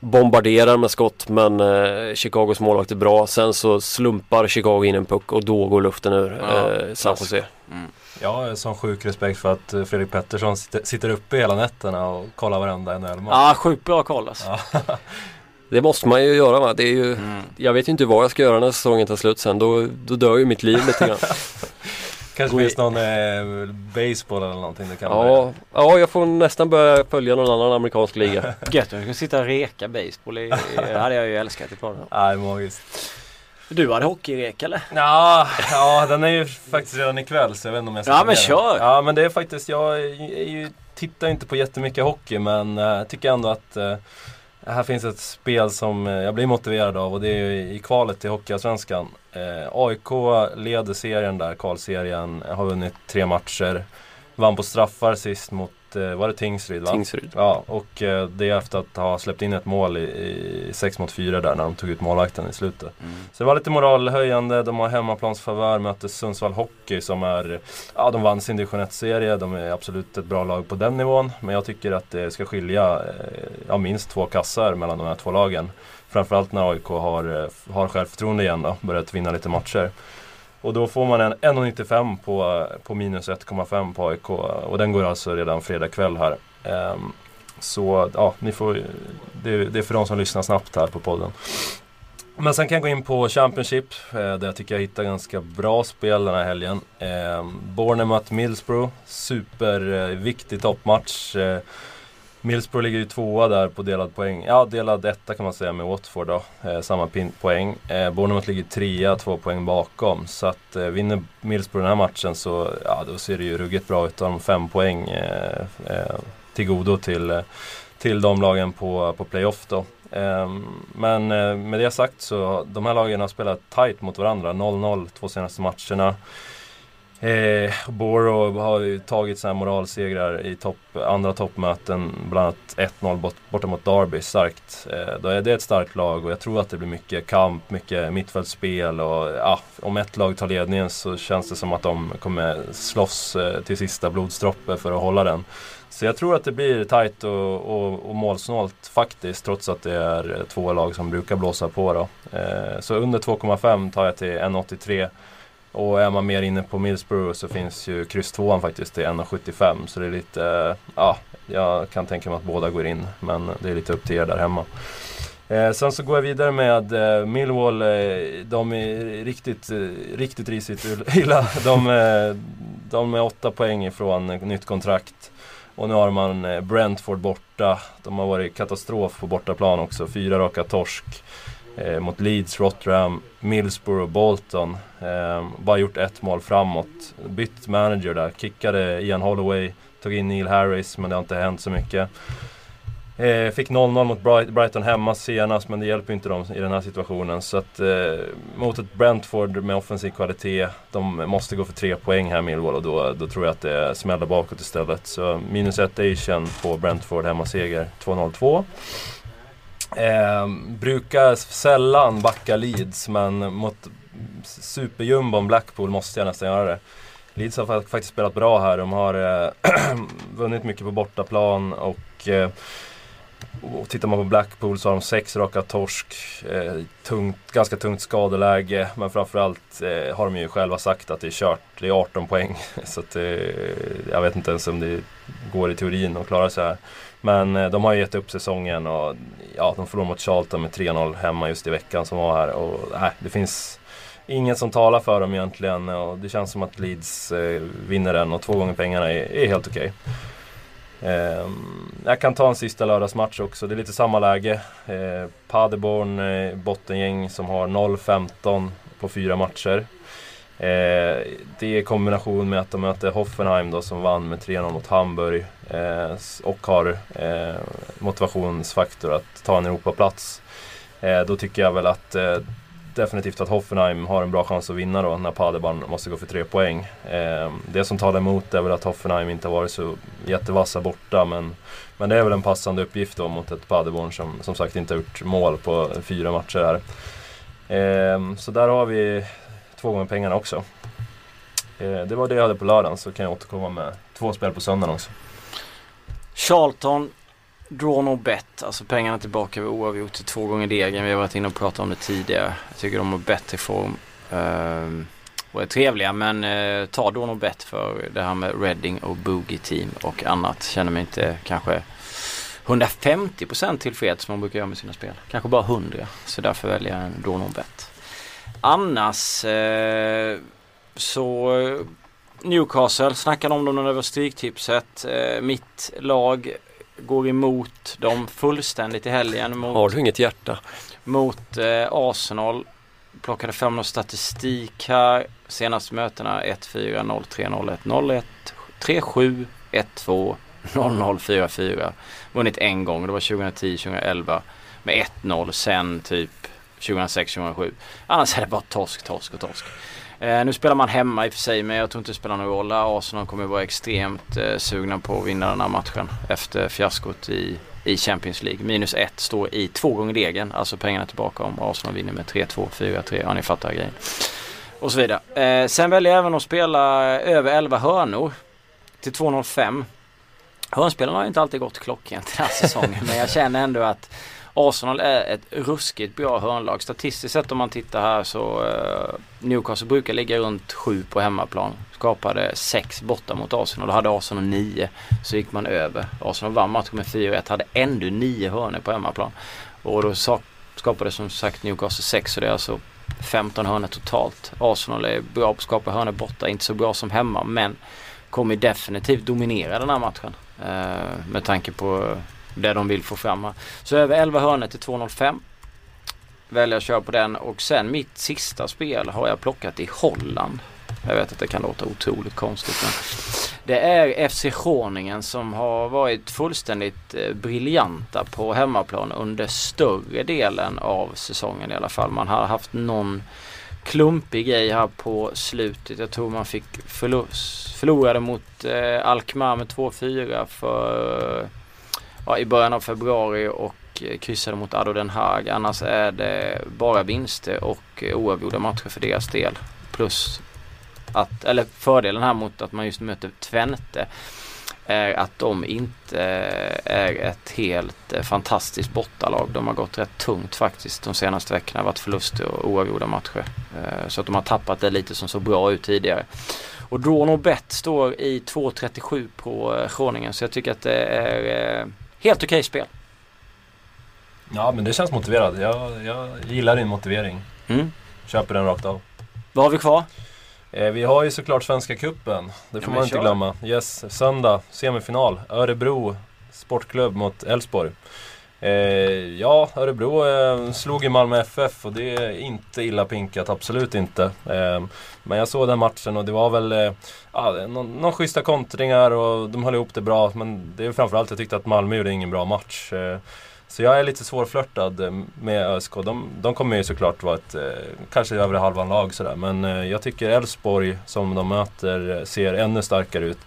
Bombarderar med skott men eh, Chicagos målvakt är bra. Sen så slumpar Chicago in en puck och då går luften ur Ja, eh, San Jose. Mm. Har sån sjuk respekt för att eh, Fredrik Pettersson sitter, sitter uppe hela nätterna och kollar varenda NHL-match. Ja, sjukt bra koll alltså. Ja. Det måste man ju göra va. Det är ju, Mm. jag vet ju inte vad jag ska göra när säsongen tar slut sen. Då, då dör ju mitt liv lite grann. Kanske i- finns någon eh, baseball eller någonting du kan Ja, ja, jag får nästan börja följa någon annan amerikansk liga. Gött jag kunde sitta och reka baseball. I, det hade jag ju älskat par år. Nej, magiskt. Du hade hockeyrek eller? Ja, ja, den är ju faktiskt redan ikväll så jag vet inte om jag ska Ja, men kör. Ja men det är faktiskt, jag är ju, tittar inte på jättemycket hockey men uh, tycker ändå att eh, här finns ett spel som jag blir motiverad av och det är ju i kvalet till Hockeyallsvenskan. Uh, AIK leder serien där, kvalserien, har vunnit tre matcher. Vann på straffar sist mot, uh, var det Tingsryd va? Tingsryd. Ja, och eh, det är efter att ha släppt in ett mål i, i 6 mot 4 där när de tog ut målvakten i slutet. Mm. Så det var lite moralhöjande, de har hemmaplansfavör, möter Sundsvall Hockey som är, ja de vann sin division 1-serie, de är absolut ett bra lag på den nivån. Men jag tycker att det ska skilja eh, ja, minst två kassar mellan de här två lagen. Framförallt när AIK har, eh, har självförtroende igen då, börjat vinna lite matcher. Och då får man en 1,95 på, eh, på minus 1,5 på AIK och den går alltså redan fredag kväll här. Um, så ja, ni får, det, det är för de som lyssnar snabbt här på podden. Men sen kan jag gå in på Championship eh, där jag tycker jag hittar ganska bra spel den här helgen. Ehm, eh, Bournemouth-Millsbro, superviktig toppmatch. Eh, Millsborough ligger ju tvåa där på delad poäng. Ja, delad etta kan man säga med Watford då. Eh, samma poäng. Eh, Bournemouth ligger trea, två poäng bakom. Så att eh, vinner Millsborough den här matchen så ja, då ser det ju ruggigt bra ut. De fem poäng eh, eh, till godo till, eh, till de lagen på, på playoff då. Ehm, men eh, med det sagt så de här lagen har spelat tight mot varandra. 0-0 två senaste matcherna. Eh, Borough har ju tagit sådana här moralsegrar i topp, andra toppmöten. Bland annat 1-0 bort, borta mot Derby, starkt. Eh, då är det ett starkt lag och jag tror att det blir mycket kamp, mycket mittfältsspel och ja, om ett lag tar ledningen så känns det som att de kommer slåss eh, till sista blodsdroppe för att hålla den. Så jag tror att det blir tajt och, och, och målsnålt faktiskt trots att det är eh, två lag som brukar blåsa på då. Eh, så under 2,5 tar jag till 1,83. Och är man mer inne på Middlesbrough så finns ju kryss 2 faktiskt till 1,75 så det är lite, eh, ja, jag kan tänka mig att båda går in men det är lite upp till er där hemma. Eh, sen så går jag vidare med eh, Millwall. Eh, de är riktigt, eh, riktigt risigt illa. De, eh, de är åtta poäng ifrån eh, nytt kontrakt. Och nu har man eh, Brentford borta. De har varit katastrof på bortaplan också. Fyra raka torsk. Eh, mot Leeds, Rotherham, Millsborough och Bolton. Eh, bara gjort ett mål framåt. Bytt manager där. Kickade Ian Holloway. Tog in Neil Harris men det har inte hänt så mycket. Eh, fick 0-0 mot Bright- Brighton hemma senast men det hjälper ju inte dem i den här situationen. Så att eh, mot ett Brentford med offensiv kvalitet. De måste gå för tre poäng här Millwall och då, då tror jag att det smäller bakåt istället. Så minus 1 Asian på Brentford hemmaseger 2-0-2. Eh, brukar sällan backa Leeds men mot superjumbon Blackpool måste jag nästan göra det. Leeds har faktiskt spelat bra här. De har eh, vunnit mycket på bortaplan och eh, och tittar man på Blackpool så har de sex raka torsk. Eh, tungt, ganska tungt skadeläge. Men framförallt eh, har de ju själva sagt att det är kört. Det är 18 poäng. Så att, eh, jag vet inte ens om det går i teorin att klara sig här. Men eh, de har ju gett upp säsongen och ja, de förlorade mot Charlton med 3-0 hemma just i veckan som var här. Och nej, det finns inget som talar för dem egentligen. Och det känns som att Leeds eh, vinner den och två gånger pengarna är, är helt okej. Okay. Ehm, jag kan ta en sista lördagsmatch också. Det är lite samma läge. Eh, Paderborn, eh, bottengäng som har 0-15 på fyra matcher. Eh, det i kombination med att de möter Hoffenheim då som vann med 3-0 mot Hamburg eh, och har eh, motivationsfaktor att ta en Europaplats. Eh, då tycker jag väl att eh, definitivt att Hoffenheim har en bra chans att vinna då när Paderborn måste gå för tre poäng. Eh, det som talar emot är väl att Hoffenheim inte har varit så jättevassa borta men, men det är väl en passande uppgift då mot ett Paderborn som som sagt inte har gjort mål på fyra matcher här. Ehm, så där har vi två gånger pengarna också. Eh, det var det jag hade på lördagen så kan jag återkomma med två spel på söndagen också. Charlton Draw no bet, alltså pengarna tillbaka vid oavgjort till två gånger degen. Vi har varit inne och pratat om det tidigare. Jag tycker de har bättre form. Uh, och är trevliga men uh, ta Draw no bet för det här med Reading och Boogie Team och annat. Känner mig inte kanske 150% tillfreds som man brukar göra med sina spel. Kanske bara 100. Så därför väljer jag en Draw no bet. Annars uh, så Newcastle snackade om dem när det var Stryktipset. Eh, mitt lag går emot dem fullständigt i helgen. Mot, Har du inget hjärta? Mot eh, Arsenal. Plockade fram någon statistik här. Senaste mötena 1-4, 0-3, 0-1, 0-1, 3-7, 1-2, 0-0, 4-4. Vunnit en gång. Det var 2010-2011 med 1-0. Sen typ 2006-2007. Annars är det bara torsk, torsk och torsk. Eh, nu spelar man hemma i och för sig men jag tror inte det spelar någon roll. Arsenal kommer vara extremt eh, sugna på att vinna den här matchen efter fiaskot i, i Champions League. Minus ett står i två gånger degen. Alltså pengarna tillbaka om Arsenal vinner med 3-2, 4-3. Ja ni fattar grejen. Och så vidare. Eh, sen väljer jag även att spela eh, över 11 hörnor till 2,05. Hörnspelarna har ju inte alltid gått klockrent den här säsongen men jag känner ändå att Arsenal är ett ruskigt bra hörnlag. Statistiskt sett om man tittar här så eh, Newcastle brukar ligga runt 7 på hemmaplan. Skapade 6 borta mot Arsenal. Då hade Arsenal 9. Så gick man över. Arsenal vann matchen med 4-1. Hade ändå 9 hörnor på hemmaplan. Och då skapade som sagt Newcastle 6 så det är alltså 15 hörnor totalt. Arsenal är bra på att skapa hörnor borta. Inte så bra som hemma men kommer definitivt dominera den här matchen. Eh, med tanke på det de vill få fram. Så över 11 hörnor till 2,05 välja att köra på den och sen mitt sista spel har jag plockat i Holland. Jag vet att det kan låta otroligt konstigt men det är FC Groningen som har varit fullständigt eh, briljanta på hemmaplan under större delen av säsongen i alla fall. Man har haft någon klumpig grej här på slutet. Jag tror man fick förlust, förlorade mot eh, Alkmaar med 2-4 för ja, i början av februari och Eh, kryssade mot Ado Den Haag. Annars är det bara vinster och oavgjorda matcher för deras del. Plus att, eller fördelen här mot att man just möter Twente är att de inte är ett helt eh, fantastiskt bortalag. De har gått rätt tungt faktiskt de senaste veckorna. varit förluster och oavgjorda matcher. Eh, så att de har tappat det lite som såg bra ut tidigare. Och Drawn och Bet står i 2.37 på Groningen så jag tycker att det är Helt okej okay spel. Ja men det känns motiverat. Jag, jag gillar din motivering. Mm. Köper den rakt av. Vad har vi kvar? Eh, vi har ju såklart Svenska Kuppen. Det får ja, man inte kör. glömma. Yes, söndag, semifinal. Örebro Sportklubb mot Elfsborg. Eh, ja, Örebro eh, slog ju Malmö FF och det är inte illa pinkat, absolut inte. Eh, men jag såg den matchen och det var väl eh, ja, någon, någon schyssta kontringar och de höll ihop det bra. Men det är framförallt jag tyckte att Malmö gjorde ingen bra match. Så jag är lite svårflörtad eh, med ÖSK. De, de kommer ju såklart vara ett, eh, kanske övre halvan lag sådär. Men eh, jag tycker Elfsborg som de möter ser ännu starkare ut.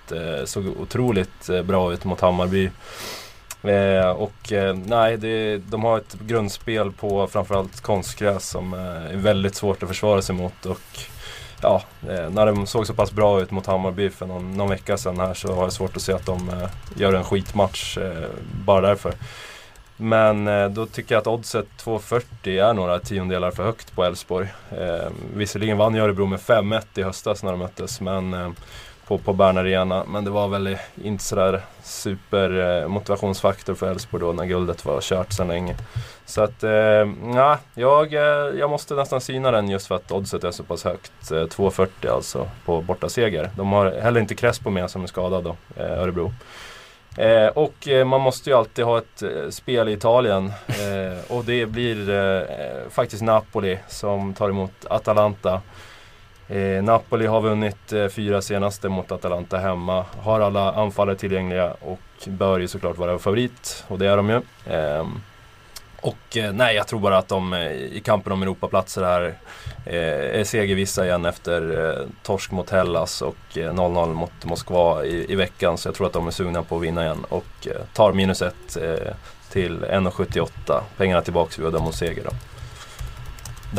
Såg otroligt bra ut mot Hammarby. Eh, och eh, nej, det, de har ett grundspel på framförallt konstgräs som eh, är väldigt svårt att försvara sig mot. Och ja, när de såg så pass bra ut mot Hammarby för någon, någon vecka sedan här så har jag svårt att se att de gör en skitmatch bara därför. Men eh, då tycker jag att oddset 2,40 är några tiondelar för högt på Elfsborg. Eh, visserligen vann Örebro med 5-1 i höstas när de möttes men eh, på, på Bern Arena. Men det var väl inte sådär super eh, motivationsfaktor för Elfsborg då när guldet var kört sedan länge. Så att, eh, ja, jag, eh, jag måste nästan syna den just för att oddset är så pass högt. Eh, 2,40 alltså på borta seger. De har heller inte Crespo med som är skadad då, Örebro. Eh, och eh, man måste ju alltid ha ett eh, spel i Italien. Eh, och det blir faktiskt Napoli som tar emot Atalanta. Eh, Napoli har vunnit eh, fyra senaste mot Atalanta hemma. Har alla anfallare tillgängliga och bör ju såklart vara favorit. Och det är de ju. Ehm, och eh, nej, jag tror bara att de eh, i kampen om Europaplatser här eh, är segervissa igen efter torsk mot Hellas och eh, 0-0 mot Moskva i, i veckan. Så jag tror att de är sugna på att vinna igen och tar minus ett till 1,78. Pengarna tillbaks vid mot seger då.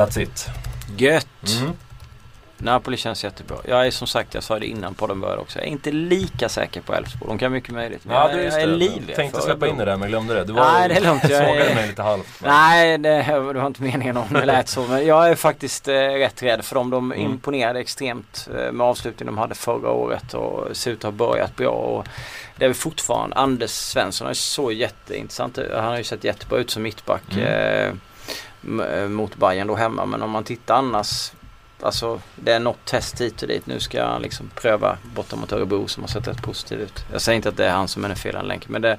That's it. Gött! Mm. Napoli känns jättebra. Jag är som sagt, jag sa det innan podden började också. Jag är inte lika säker på Elfsborg. De kan mycket möjligt. Men Ja, jag, jag är livlig Tänkte släppa in det där men glömde det. Du var, Nej, det är lugnt. Jag sågade mig lite halvt. men- Nej, det, det var inte meningen om det lät så. Men jag är faktiskt eh, rätt rädd för dem. De Mm. imponerade extremt eh, med avslutningen de hade förra året och ser ut att ha börjat bra. Och det är väl fortfarande, Anders Svensson är så jätteintressant. Han har ju sett jättebra ut som mittback Mm. eh, eh, mot Bayern då hemma. Men om man tittar annars Alltså det är något test hit och dit. Nu ska han liksom pröva borta mot Örebro som har sett rätt positivt ut. Jag säger inte att det är han som är den felande länken men det,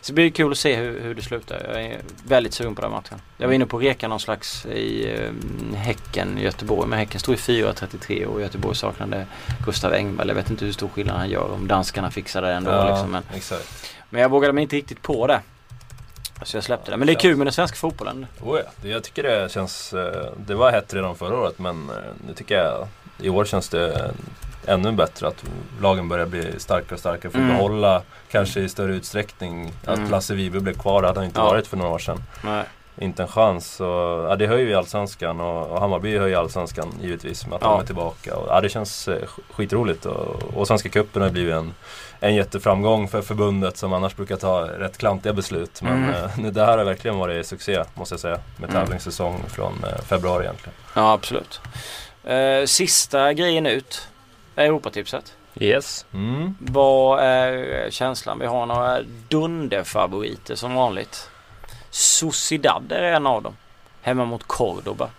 så det blir kul att se hur, hur det slutar. Jag är väldigt sugen på den matchen. Jag var inne på reka någon slags i um, Häcken Göteborg. Men Häcken stod i 4.33 och Göteborg saknade Gustav Engvall. Jag vet inte hur stor skillnad han gör om danskarna fixar det ändå. Ja, Liksom. Men, exakt. men jag vågade mig inte riktigt på det. Så jag släppte det. Men det är kul med den svenska fotbollen. Oh ja, det, jag tycker det känns... eh, Det var hett redan förra året men eh, nu tycker jag i år känns det ännu bättre att lagen börjar bli starkare och starkare för att Mm. behålla kanske i större utsträckning att Mm. Lasse Vibe blev kvar. Det hade han inte Ja. varit för några år sedan. Nej. Inte en chans. Så, ja, det höjer ju Allsvenskan och, och Hammarby höjer Allsvenskan givetvis med att Ja. de är tillbaka. Och, ja, det känns eh, sk- skitroligt och, och Svenska cupen har blivit en, en jätteframgång för förbundet som annars brukar ta rätt klantiga beslut. Men Mm. eh, nu, det här har verkligen varit succé måste jag säga. Med Mm. tävlingssäsong från eh, februari egentligen. Ja absolut. Eh, sista grejen ut. är Europatipset. Yes. Mm. Vad är känslan? Vi har några dunderfavoriter som vanligt. Sociedad är en av dem. Hemma mot Cordoba.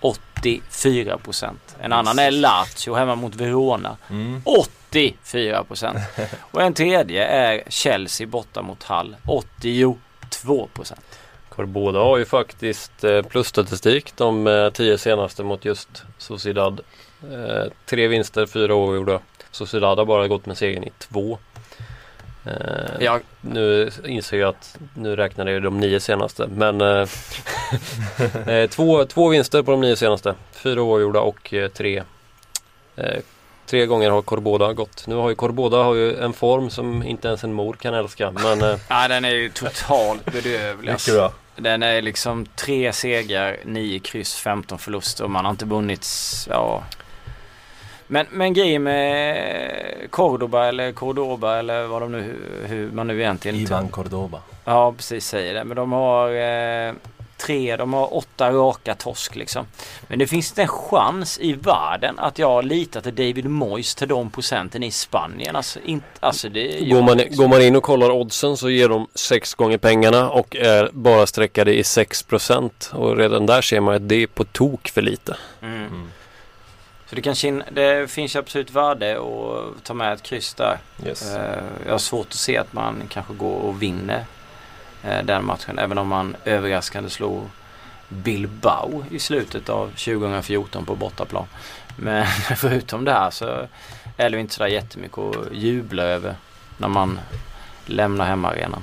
84 procent. En annan är Lazio hemma mot Verona. Mm. 84 procent. Och en tredje är Chelsea borta mot Hall. 82 procent. Corboda har ju faktiskt eh, plusstatistik de eh, tio senaste mot just Sociedad. Eh, tre vinster, fyra oavgjorda. Sociedad har bara gått med segern i två. Eh, Ja, Nu inser jag att nu räknar jag de nio senaste men eh, eh, två, två vinster på de nio senaste. Fyra oavgjorda och eh, tre eh, Tre gånger har Corboda gått. Nu har ju Corboda har ju en form som inte ens en mor kan älska men eh, nej, den är ju totalt bedrövlig. alltså. Mycket bra. Den är liksom tre segrar, nio kryss, 15 förluster och man har inte vunnit, ja. Men, men grejen med Cordoba eller Cordoba eller vad de nu, hur man nu egentligen Ivan Cordoba. Ja precis säger det. Men de har eh, tre, de har åtta raka torsk liksom. Men det finns inte en chans i världen att jag litar till David Moyes till de procenten i Spanien. Alltså, inte, alltså det går, man, liksom- går man in och kollar oddsen så ger de sex gånger pengarna och är bara sträckade i 6% och redan där ser man att det är på tok för lite. Mm. Mm. Så det, kanske, det finns absolut värde att ta med ett kryss där. Yes. Eh, Jag har svårt att se att man kanske går och vinner eh, den matchen. Även om man överraskande slog Bilbao i slutet av 2014 på bortaplan. Men förutom det här så är det inte sådär jättemycket att jubla över när man lämnar hemmaarenan.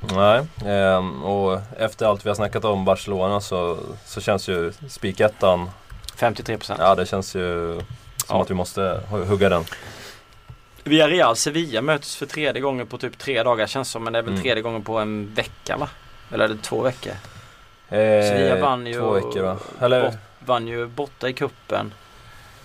Nej, ehm, och efter allt vi har snackat om Barcelona så, så känns ju spikettan 53 procent. Ja, det känns ju som Ja. att vi måste hu- hugga den. Villarreal Sevilla möts för tredje gången på typ tre dagar känns som. Men det är väl Mm. tredje gången på en vecka va? Eller är det två veckor? Eh, Sevilla vann ju Två veckor va? Eller? bort, vann ju borta i kuppen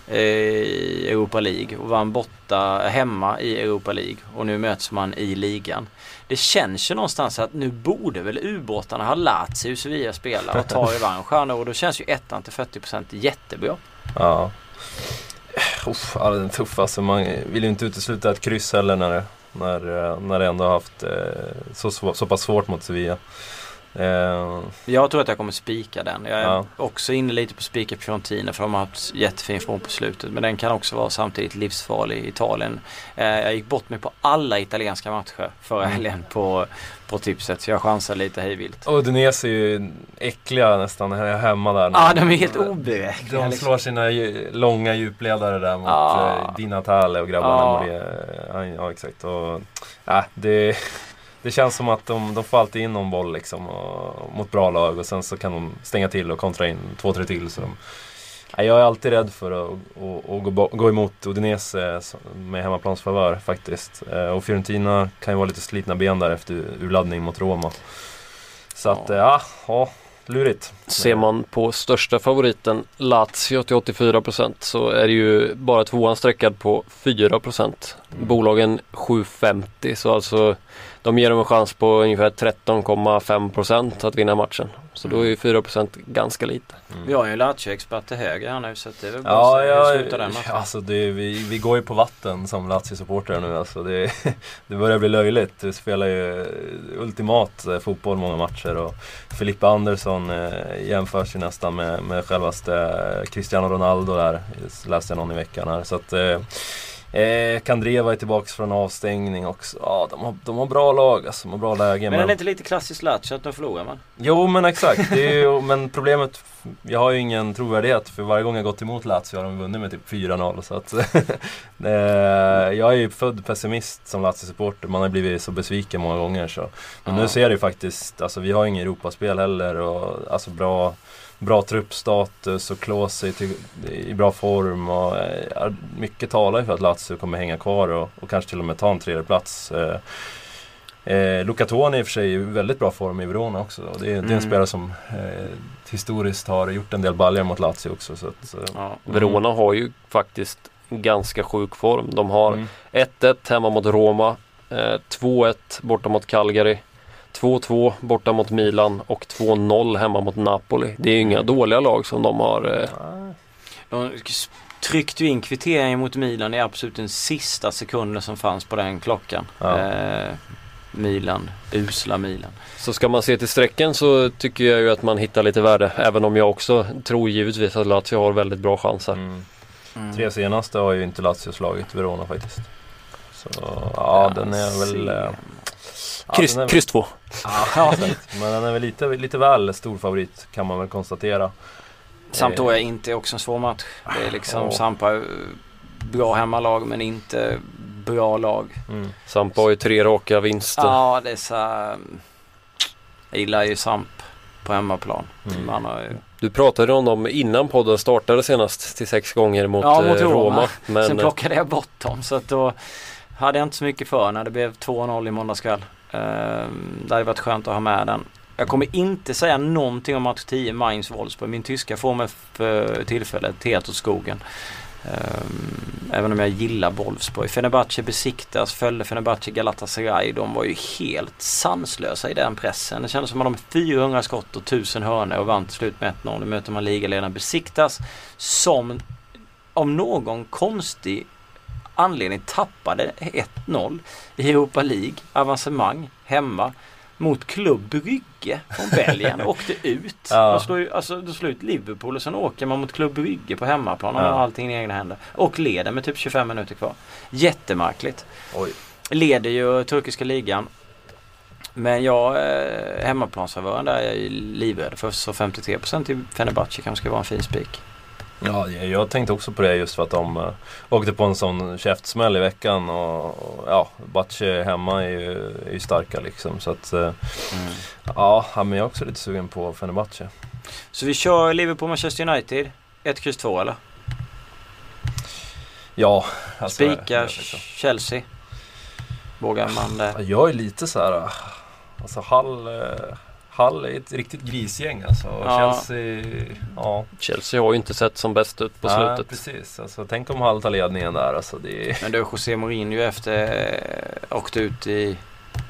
eh, i Europa League och vann borta hemma i Europa League och nu möts man i ligan. Det känns ju någonstans att nu borde väl ubåtarna ha lärt sig hur Sevilla spelar och ta revansch här nu och då känns ju ettan till 40% jättebra. Ja. Uff, ja, den är. Alltså. Man vill ju inte utesluta ett kryss heller när, det- när, eh, när det ändå har haft eh, så, så pass svårt mot Sevilla. Eh, Jag tror att jag kommer spika den. Jag är Ja. också inne lite på spika Fiorentina för de har haft jättefin form på slutet. Men den kan också vara samtidigt livsfarlig i Italien. Eh, jag gick bort mig på alla italienska matcher förra Mm. helgen på, på tipset. Så jag chansar lite hejvilt. och Udinese är ju äckliga nästan här hemma där. Ja, de är helt oberäkneliga. De liksom. slår sina ju- långa djupledare där mot Ja. eh, Di Natale och grabbarna. Ja. Ja. Exakt. Och, ja, det, det känns som att de, de får alltid in någon boll liksom, och, mot bra lag och sen så kan de stänga till och kontra in två, tre till. Så de, ja, jag är alltid rädd för att, att, att gå, gå emot Udinese med hemmaplansfavör faktiskt. Eh, Och Fiorentina kan ju vara lite slitna ben där efter urladdning mot Roma. Så att, Ja. eh, ja, ja lurigt. Ser man på största favoriten Lazio till 84% så är det ju bara tvåan sträckad på 4%. Mm. Bolagen 7,50 så alltså de ger dem en chans på ungefär 13,5% att vinna matchen. Så då är ju 4% ganska lite. Vi har ju Lazio-expert till höger här nu så det är väl bara Ja, att ja, slutar den matchen. alltså det, vi, vi går ju på vatten som Lazio-supportrar nu. Alltså det, det börjar bli löjligt. Vi spelar ju ultimat eh, fotboll många matcher och Filippa Andersson eh, jämförs ju nästan med, med självaste Cristiano Ronaldo där. Läste jag någon i veckan här. Så att, eh, Kandreva är tillbaks från avstängning också. Ja, de har, de har bra lag alltså, de har bra läge. Men är det inte lite klassiskt Lazio att de förlorar man? Jo men exakt, ju, men problemet Jag har ju ingen trovärdighet för varje gång jag gått emot Lazio har de vunnit med typ 4-0 så att eh, Jag är ju född pessimist som Lazio-supporter, man har blivit så besviken många gånger så Men Ja. nu ser det ju faktiskt, alltså vi har ingen Europaspel heller och alltså bra Bra truppstatus och Klose i, i bra form och eh, mycket talar ju för att Lazio kommer hänga kvar och, och kanske till och med ta en tredje plats. Eh, Eh, Luca Toni i och för sig i väldigt bra form i Verona också. Och det, är, det är en Mm. spelare som eh, historiskt har gjort en del baljor mot Lazio också. Så att, eh, Ja. Verona har ju faktiskt ganska sjuk form. De har mm. 1-1 hemma mot Roma, eh, 2-1 borta mot Calgary, 2-2 borta mot Milan och 2-0 hemma mot Napoli. Det är ju inga dåliga lag som de har. Eh, Ja, De tryckte ju in kvitteringen mot Milan i absolut den sista sekunden som fanns på den klockan. Ja. Eh, Milan, usla Milan. så ska man se till strecken så tycker jag ju att man hittar lite värde. Även om jag också tror givetvis att Lazio har väldigt bra chanser. mm. Mm. Tre senaste har ju inte Lazio slagit Verona faktiskt. Så ja, den är väl... Eh, ja, Kryss, är, kryss 2. Ja. Men den är väl lite, lite väl stor favorit kan man väl konstatera. Sampdoria är inte också en svår match. Det är liksom Ja. Sampa eh, bra hemmalag men inte bra lag. Mm. Sampa har ju tre raka vinster. Ja, det är så här, Jag gillar ju Samp på hemmaplan. Mm. Man har ju, Du pratade om dem innan podden startade senast till sex gånger mot, Ja, mot eh, Roma. Roma. Men Sen eh, plockade jag bort dem så att då hade jag inte så mycket för när det blev 2-0 i måndags kväll. Ehm, det hade varit skönt att ha med den. Jag kommer inte säga någonting om match 10 Mainz Wolfsburg. Min tyska får mig för tillfället helt åt skogen. Ehm, även om jag gillar Wolfsburg. Fenerbahce besiktas, följde Fenerbahce Galatasaray. De var ju helt sanslösa i den pressen. Det kändes som att de hade 400 skott och 1000 hörnor och vann till slut med 1-0. Nu möter man ligaledaren Besiktas som av någon konstig anledning tappade 1-0 i Europa League, avancemang, hemma mot Club Brygge från Belgien och åkte ut. Ja. De slår alltså, de slår ut Liverpool och sen åker man mot Club Brygge på hemmaplan och Ja. har allting i egna händer. Och leder med typ 25 minuter kvar. Jättemärkligt. Oj. Leder ju turkiska ligan. Men jag, eh, hemmaplansfavören där, jag är livrädd för så 53% till Fenerbahce kanske ska vara en fin spik. Ja, jag tänkte också på det just för att de uh, åkte på en sån käftsmäll i veckan och, och ja, Batche hemma är ju, är ju starka liksom. Så att uh, ja, ja, men jag är också lite sugen på Fenerbahce. Så vi kör Liverpool Manchester United. 1, X 2 eller? Ja, alltså, Spika jag- liksom. Chelsea. Vågar man det? Ja, Jag är lite så här, uh, alltså Hall, uh, Hall är ett riktigt grisgäng alltså. Ja. Chelsea, ja. Chelsea har ju inte sett som bäst ut på Nej, slutet. precis. Alltså, tänk om Hall tar ledningen där. Alltså, det är... Men du José Mourinho efter eh, åkte ut i,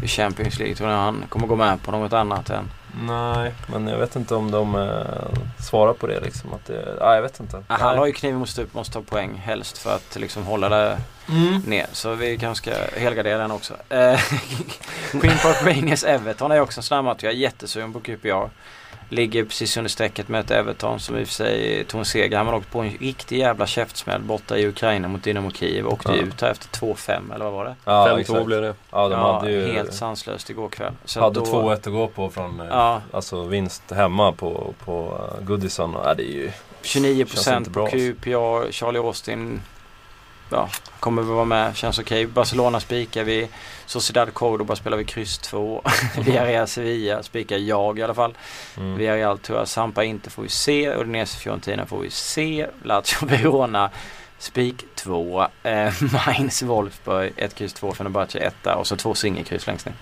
i Champions League. Tror ni han kommer gå med på något annat än Nej, men jag vet inte om de eh, svarar på det liksom. Att det, nej, jag vet inte. Ja, han har ju kniven mot stup, måste ta poäng helst för att liksom hålla det Mm. ner. Så vi kanske ska helgardera den också. Eh, Queen Park Rangers Everton är också en snabb match. Jag är jättesugen på QPR. Ligger precis under strecket med ett Everton som i och för sig tog en seger. Han har åkt på en riktig jävla käftsmäll borta i Ukraina mot Dynamo Kiev. Åkte Ja. ut här efter 2-5 eller vad var det? Ja, 5-2 exakt. blev det. Ja, de ja, hade ju helt sanslöst igår kväll. Så hade då- 2-1 att gå på från eh, Ja, alltså vinst hemma på, på uh, Goodison. Ja, det är ju 29 Känns procent inte på bra, alltså. QPR. Charlie Austin ja, kommer väl vara med. Känns okej. Barcelona spikar vi. Sociedad Cordoba spelar vi kryss 2. Villarreal Sevilla spikar jag i alla fall. mm. Villarreal tror jag Sampa inte får vi se. Udinese Fiorentina får vi se. Lazio Verona spik 2. Eh, Mainz Wolfsburg 1 kryss 2. Fenerbahce 1 och så två singelkryss längst ner.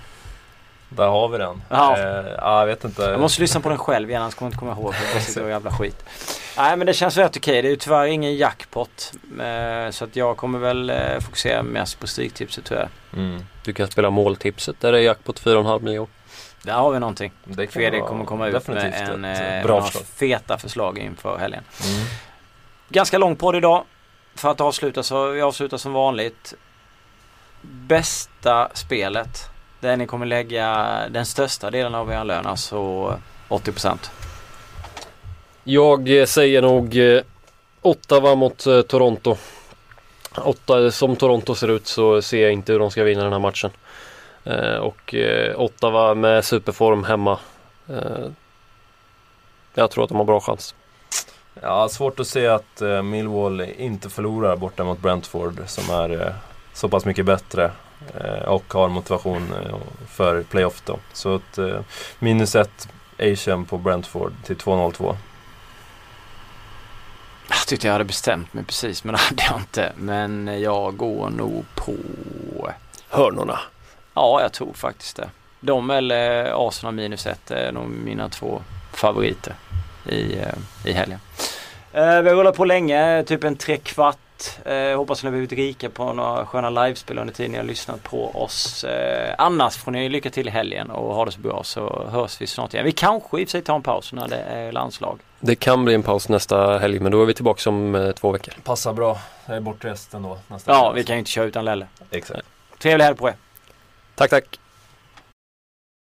Där har vi den. Ja. Eh, ja, jag vet inte. Jag måste lyssna på den själv igen annars kommer jag inte komma ihåg. För det är så jävla skit. Nej men det känns rätt okej. Det är ju tyvärr ingen jackpot. Eh, så att jag kommer väl eh, fokusera mest på stryktipset tror jag. Mm. Du kan spela måltipset där det är jackpot 4,5 miljoner. Där har vi någonting. Det Fredrik vara kommer komma ut med en, eh, bra några förslag. feta förslag inför helgen. Mm. Ganska lång podd idag. För att avsluta så vi avslutar som vanligt. Bästa spelet. Där ni kommer lägga den största delen av er lön, alltså 80%. Jag eh, säger nog eh, Ottawa mot eh, Toronto. Åtta, som Toronto ser ut så ser jag inte hur de ska vinna den här matchen. Eh, och eh, Ottawa med superform hemma. Eh, jag tror att de har bra chans. Ja, svårt att se att eh, Millwall inte förlorar borta mot Brentford som är eh, så pass mycket bättre eh, och har motivation eh, för playoff då. Så att eh, minus ett Asian på Brentford till 2-0-2. Jag tyckte jag hade bestämt mig precis men det hade jag inte. Men jag går nog på... Hörnorna. Ja, jag tror faktiskt det. De eller Arsenal minus ett är nog mina två favoriter i, eh, i helgen. Eh, vi har rullat på länge, typ en tre Eh, hoppas ni har blivit rika på några sköna livespel under tiden ni har lyssnat på oss. Eh, annars får ni lycka till i helgen och ha det så bra så hörs vi snart igen. Vi kanske i och för sig tar en paus när det är landslag. Det kan bli en paus nästa helg men då är vi tillbaka om eh, två veckor. Passar bra. Jag är bortrest ändå nästa Ja, vecka. vi kan ju inte köra utan Lelle. Exakt. Trevlig helg på er. Tack tack!